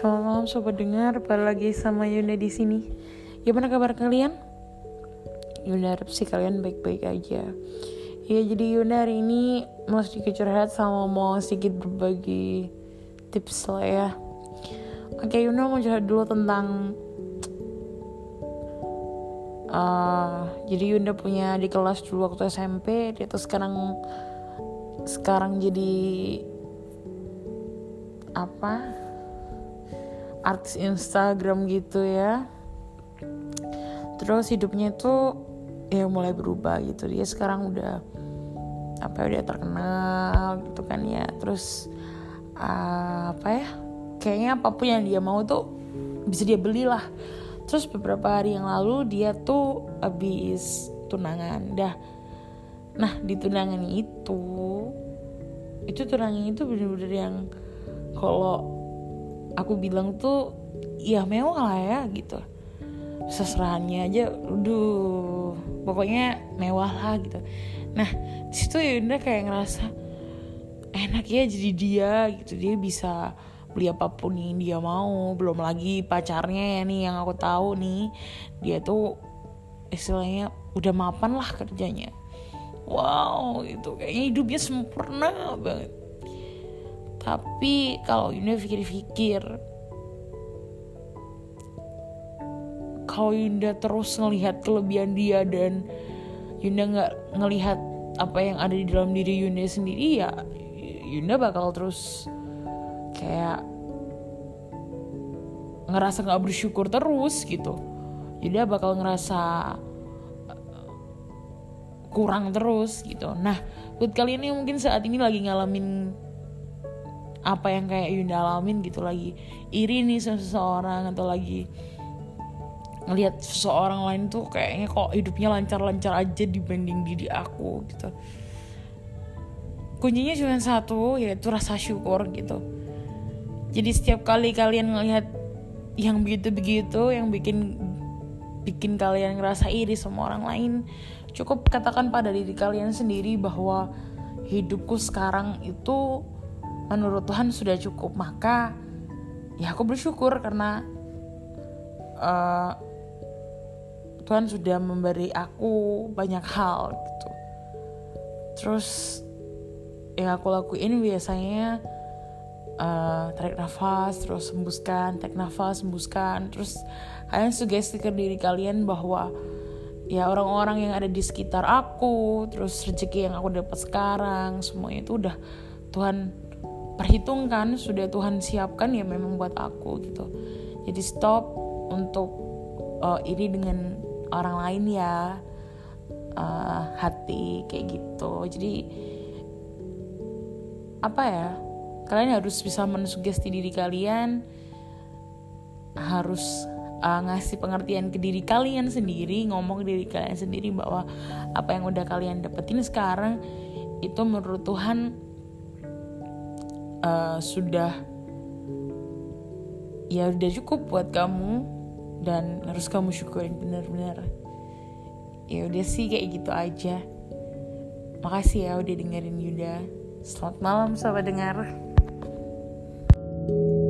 Selamat malam sobat dengar, balik lagi sama Yunda di sini. Gimana kabar kalian? Yunda harap sih kalian baik-baik aja. Ya jadi Yunda hari ini mau sedikit curhat sama mau sedikit berbagi tips lah ya. Oke Yunda mau curhat dulu tentang uh, jadi Yunda punya di kelas dulu waktu SMP dia tuh sekarang sekarang jadi apa artis Instagram gitu ya. Terus hidupnya itu ya mulai berubah gitu. Dia sekarang udah apa ya udah terkenal gitu kan ya. Terus uh, apa ya kayaknya apa pun yang dia mau tuh bisa dia beli lah terus beberapa hari yang lalu dia tuh habis tunangan. Dah. Nah di tunangan itu itu tunangan itu bener-bener yang kalau aku bilang tuh ya mewah lah ya gitu. Seserahannya aja udah pokoknya mewah lah gitu. Nah di situ Yunda kayak ngerasa enak ya jadi dia gitu. Dia bisa beli apa pun yang dia mau. Belum lagi pacarnya ya nih yang aku tahu nih. Dia tuh istilahnya udah mapan lah kerjanya. Wow itu kayaknya hidupnya sempurna banget tapi kalau Yunda pikir-pikir kalau Yunda terus ngelihat kelebihan dia dan Yunda nggak ngelihat apa yang ada di dalam diri Yunda sendiri ya Yunda bakal terus kayak ngerasa nggak bersyukur terus gitu. Yunda bakal ngerasa kurang terus gitu. Nah buat kalian yang mungkin saat ini lagi ngalamin apa yang kayak Yunda alamin gitu lagi iri nih seseorang atau lagi ngelihat seseorang lain tuh kayaknya kok hidupnya lancar-lancar aja dibanding diri aku gitu. Kuncinya cuma satu yaitu rasa syukur gitu. Jadi setiap kali kalian ngelihat yang begitu-begitu yang bikin bikin kalian ngerasa iri sama orang lain cukup katakan pada diri kalian sendiri bahwa hidupku sekarang itu menurut Tuhan sudah cukup maka ya aku bersyukur karena uh, Tuhan sudah memberi aku banyak hal gitu. Terus yang aku lakuin biasanya uh, tarik nafas terus hembuskan tarik nafas hembuskan terus kalian sugesti ke diri kalian bahwa ya orang-orang yang ada di sekitar aku terus rezeki yang aku dapat sekarang semuanya itu udah Tuhan perhitungkan sudah Tuhan siapkan ya memang buat aku gitu. Jadi stop untuk uh, ini dengan orang lain ya. Uh, hati kayak gitu. Jadi apa ya kalian harus bisa mensugesti diri kalian harus uh, ngasih pengertian ke diri kalian sendiri ngomong ke diri kalian sendiri bahwa apa yang udah kalian dapetin sekarang itu menurut Tuhan uh, sudah ya udah cukup buat kamu dan harus kamu syukurin benar-benar. Ya udah sih kayak gitu aja. Makasih ya udah dengerin Yuda. Selamat malam sahabat dengar. thank you